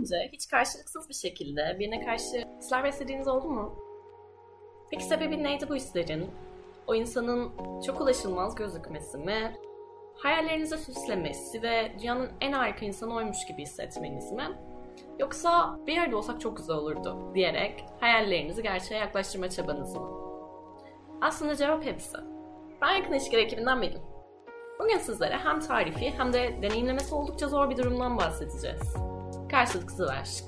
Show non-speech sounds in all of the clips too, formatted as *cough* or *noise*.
önce hiç karşılıksız bir şekilde birine karşı hisler beslediğiniz oldu mu? Peki sebebi neydi bu hislerin? O insanın çok ulaşılmaz gözükmesi mi? Hayallerinizi süslemesi ve dünyanın en harika insanı oymuş gibi hissetmeniz mi? Yoksa bir yerde olsak çok güzel olurdu diyerek hayallerinizi gerçeğe yaklaştırma çabanız mı? Aslında cevap hepsi. Ben yakın ilişkiler ekibinden biriyim. Bugün sizlere hem tarifi hem de deneyimlemesi oldukça zor bir durumdan bahsedeceğiz. Karşılıksız aşk.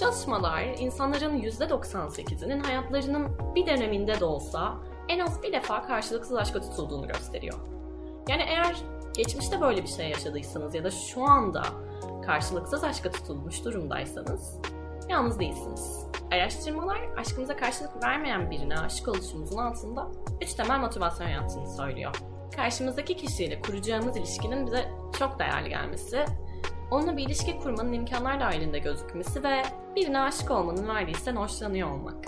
Çalışmalar insanların %98'inin hayatlarının bir döneminde de olsa en az bir defa karşılıksız aşka tutulduğunu gösteriyor. Yani eğer geçmişte böyle bir şey yaşadıysanız ya da şu anda karşılıksız aşka tutulmuş durumdaysanız yalnız değilsiniz. Araştırmalar aşkımıza karşılık vermeyen birine aşık oluşumuzun altında üç temel motivasyon yattığını söylüyor. Karşımızdaki kişiyle kuracağımız ilişkinin bize çok değerli gelmesi, onunla bir ilişki kurmanın imkanlar dahilinde gözükmesi ve birine aşık olmanın verdiği hoşlanıyor olmak.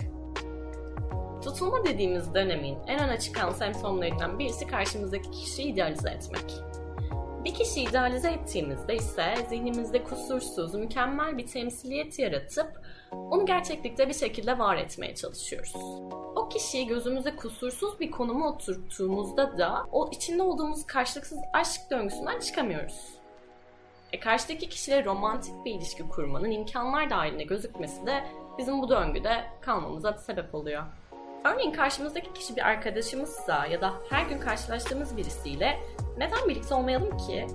Tutulma dediğimiz dönemin en öne çıkan semptomlarından birisi karşımızdaki kişiyi idealize etmek. Bir kişiyi idealize ettiğimizde ise zihnimizde kusursuz, mükemmel bir temsiliyet yaratıp onu gerçeklikte bir şekilde var etmeye çalışıyoruz. O kişiyi gözümüze kusursuz bir konuma oturttuğumuzda da o içinde olduğumuz karşılıksız aşk döngüsünden çıkamıyoruz. E karşıdaki kişiyle romantik bir ilişki kurmanın imkanlar dahilinde gözükmesi de bizim bu döngüde kalmamıza sebep oluyor. Örneğin karşımızdaki kişi bir arkadaşımızsa ya da her gün karşılaştığımız birisiyle neden birlikte olmayalım ki?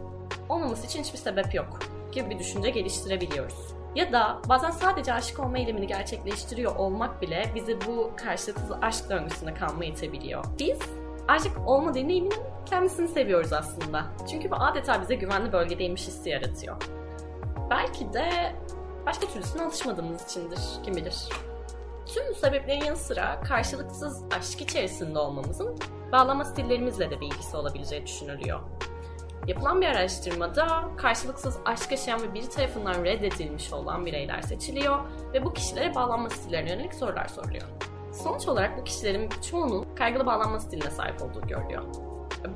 Olmaması için hiçbir sebep yok gibi bir düşünce geliştirebiliyoruz. Ya da bazen sadece aşık olma eylemini gerçekleştiriyor olmak bile bizi bu karşılıksız aşk döngüsüne kalmaya itebiliyor. Biz aşık olma deneyiminin kendisini seviyoruz aslında. Çünkü bu adeta bize güvenli bölgedeymiş hissi yaratıyor. Belki de başka türlüsüne alışmadığımız içindir, kim bilir. Tüm bu sebeplerin yanı sıra karşılıksız aşk içerisinde olmamızın bağlama stillerimizle de bir ilgisi olabileceği düşünülüyor. Yapılan bir araştırmada karşılıksız aşk yaşayan ve biri tarafından reddedilmiş olan bireyler seçiliyor ve bu kişilere bağlanma stillerine yönelik sorular soruluyor. Sonuç olarak bu kişilerin çoğunun kaygılı bağlanma stiline sahip olduğu görülüyor.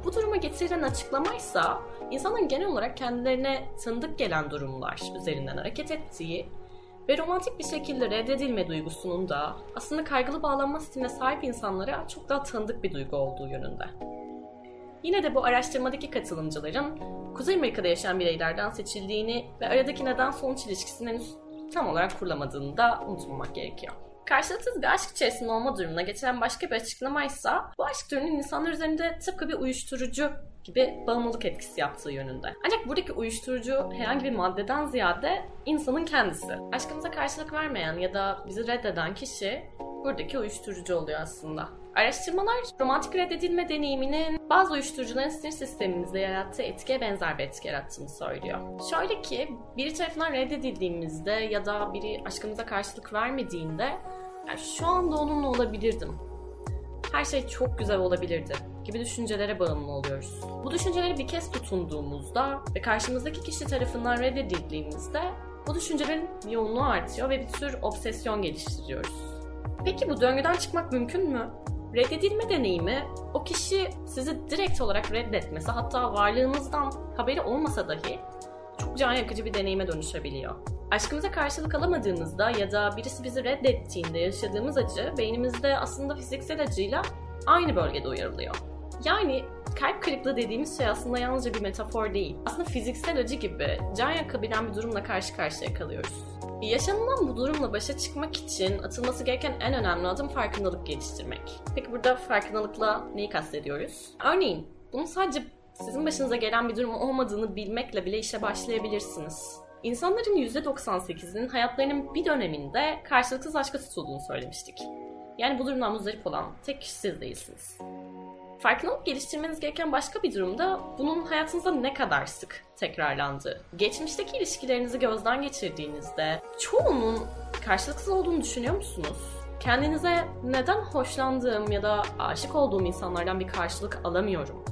Bu duruma getirilen açıklamaysa insanın genel olarak kendilerine tanıdık gelen durumlar üzerinden hareket ettiği ve romantik bir şekilde reddedilme duygusunun da aslında kaygılı bağlanma stiline sahip insanlara çok daha tanıdık bir duygu olduğu yönünde. Yine de bu araştırmadaki katılımcıların Kuzey Amerika'da yaşayan bireylerden seçildiğini ve aradaki neden sonuç ilişkisinin tam olarak kurulamadığını da unutmamak gerekiyor. Karşılıksız bir aşk içerisinde olma durumuna geçen başka bir açıklama ise bu aşk türünün insanlar üzerinde tıpkı bir uyuşturucu gibi bağımlılık etkisi yaptığı yönünde. Ancak buradaki uyuşturucu herhangi bir maddeden ziyade insanın kendisi. Aşkımıza karşılık vermeyen ya da bizi reddeden kişi buradaki uyuşturucu oluyor aslında. Araştırmalar romantik reddedilme deneyiminin bazı uyuşturucuların sinir sistemimizde yarattığı etkiye benzer bir etki yarattığını söylüyor. Şöyle ki biri tarafından reddedildiğimizde ya da biri aşkımıza karşılık vermediğinde yani şu anda onunla olabilirdim. Her şey çok güzel olabilirdi gibi düşüncelere bağımlı oluyoruz. Bu düşünceleri bir kez tutunduğumuzda ve karşımızdaki kişi tarafından reddedildiğimizde bu düşüncelerin yoğunluğu artıyor ve bir tür obsesyon geliştiriyoruz. Peki bu döngüden çıkmak mümkün mü? Reddedilme deneyimi o kişi sizi direkt olarak reddetmesi hatta varlığınızdan haberi olmasa dahi çok can yakıcı bir deneyime dönüşebiliyor. Aşkımıza karşılık alamadığımızda ya da birisi bizi reddettiğinde yaşadığımız acı beynimizde aslında fiziksel acıyla aynı bölgede uyarılıyor. Yani kalp kırıklığı dediğimiz şey aslında yalnızca bir metafor değil. Aslında fiziksel acı gibi can yakabilen bir durumla karşı karşıya kalıyoruz. Yaşanılan bu durumla başa çıkmak için atılması gereken en önemli adım farkındalık geliştirmek. Peki burada farkındalıkla neyi kastediyoruz? Örneğin bunun sadece sizin başınıza gelen bir durum olmadığını bilmekle bile işe başlayabilirsiniz. İnsanların %98'inin hayatlarının bir döneminde karşılıksız aşka tutulduğunu söylemiştik. Yani bu durumdan muzdarip olan tek kişi siz değilsiniz. Farkındalık geliştirmeniz gereken başka bir durumda bunun hayatınızda ne kadar sık tekrarlandığı. Geçmişteki ilişkilerinizi gözden geçirdiğinizde çoğunun karşılıksız olduğunu düşünüyor musunuz? Kendinize neden hoşlandığım ya da aşık olduğum insanlardan bir karşılık alamıyorum?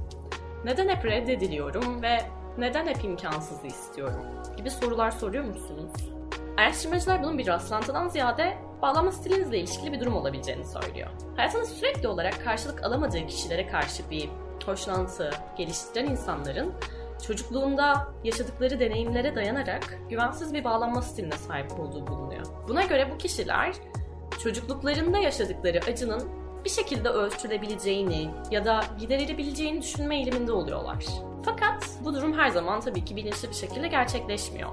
Neden hep reddediliyorum ve neden hep imkansızı istiyorum? Gibi sorular soruyor musunuz? Araştırmacılar bunun bir rastlantıdan ziyade bağlanma stilinizle ilişkili bir durum olabileceğini söylüyor. Hayatında sürekli olarak karşılık alamadığı kişilere karşı bir hoşlantı geliştiren insanların çocukluğunda yaşadıkları deneyimlere dayanarak güvensiz bir bağlanma stiline sahip olduğu bulunuyor. Buna göre bu kişiler çocukluklarında yaşadıkları acının bir şekilde ölçülebileceğini ya da giderilebileceğini düşünme eğiliminde oluyorlar. Fakat bu durum her zaman tabii ki bilinçli bir şekilde gerçekleşmiyor.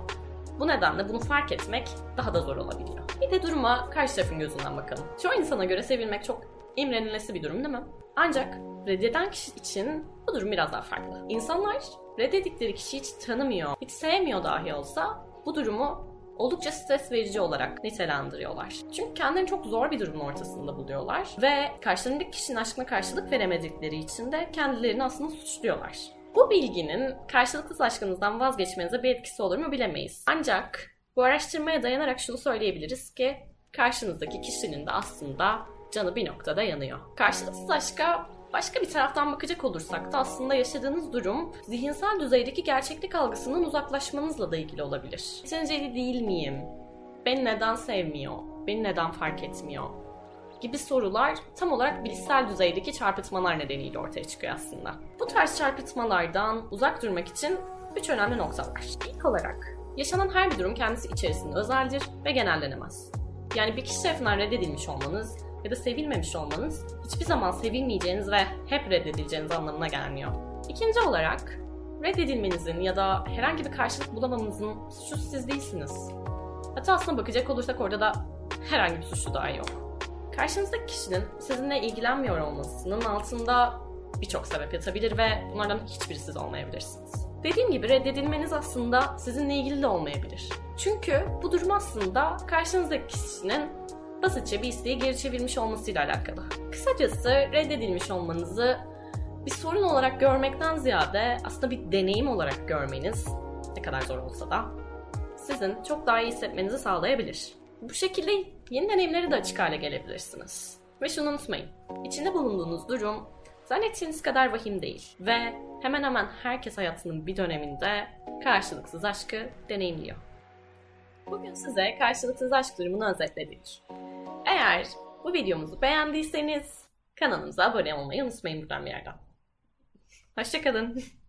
Bu nedenle bunu fark etmek daha da zor olabiliyor. Bir de duruma karşı tarafın gözünden bakalım. Çoğu insana göre sevilmek çok imrenilesi bir durum değil mi? Ancak reddeden kişi için bu durum biraz daha farklı. İnsanlar reddedikleri kişiyi hiç tanımıyor, hiç sevmiyor dahi olsa bu durumu oldukça stres verici olarak nitelendiriyorlar. Çünkü kendilerini çok zor bir durumun ortasında buluyorlar ve karşılarındaki kişinin aşkına karşılık veremedikleri için de kendilerini aslında suçluyorlar. Bu bilginin karşılıksız aşkınızdan vazgeçmenize bir etkisi olur mu bilemeyiz. Ancak bu araştırmaya dayanarak şunu söyleyebiliriz ki karşınızdaki kişinin de aslında canı bir noktada yanıyor. Karşılıksız aşka başka bir taraftan bakacak olursak da aslında yaşadığınız durum zihinsel düzeydeki gerçeklik algısından uzaklaşmanızla da ilgili olabilir. Yeterince değil miyim? Beni neden sevmiyor? Beni neden fark etmiyor? gibi sorular tam olarak bilişsel düzeydeki çarpıtmalar nedeniyle ortaya çıkıyor aslında. Bu tarz çarpıtmalardan uzak durmak için üç önemli nokta var. İlk olarak, yaşanan her bir durum kendisi içerisinde özeldir ve genellenemez. Yani bir kişi tarafından reddedilmiş olmanız ya da sevilmemiş olmanız hiçbir zaman sevilmeyeceğiniz ve hep reddedileceğiniz anlamına gelmiyor. İkinci olarak, reddedilmenizin ya da herhangi bir karşılık bulamamanızın suçlusu siz değilsiniz. Hatta aslında bakacak olursak orada da herhangi bir suçlu dahi yok. Karşınızdaki kişinin sizinle ilgilenmiyor olmasının altında birçok sebep yatabilir ve bunlardan hiçbiri siz olmayabilirsiniz. Dediğim gibi reddedilmeniz aslında sizinle ilgili de olmayabilir. Çünkü bu durum aslında karşınızdaki kişinin basitçe bir isteği geri çevirmiş olmasıyla alakalı. Kısacası reddedilmiş olmanızı bir sorun olarak görmekten ziyade aslında bir deneyim olarak görmeniz ne kadar zor olsa da sizin çok daha iyi hissetmenizi sağlayabilir. Bu şekilde yeni deneyimlere de açık hale gelebilirsiniz. Ve şunu unutmayın. İçinde bulunduğunuz durum zannettiğiniz kadar vahim değil. Ve hemen hemen herkes hayatının bir döneminde karşılıksız aşkı deneyimliyor. Bugün size karşılıksız aşk durumunu özetledik. Eğer bu videomuzu beğendiyseniz kanalımıza abone olmayı unutmayın buradan bir yerden. Hoşçakalın. *laughs*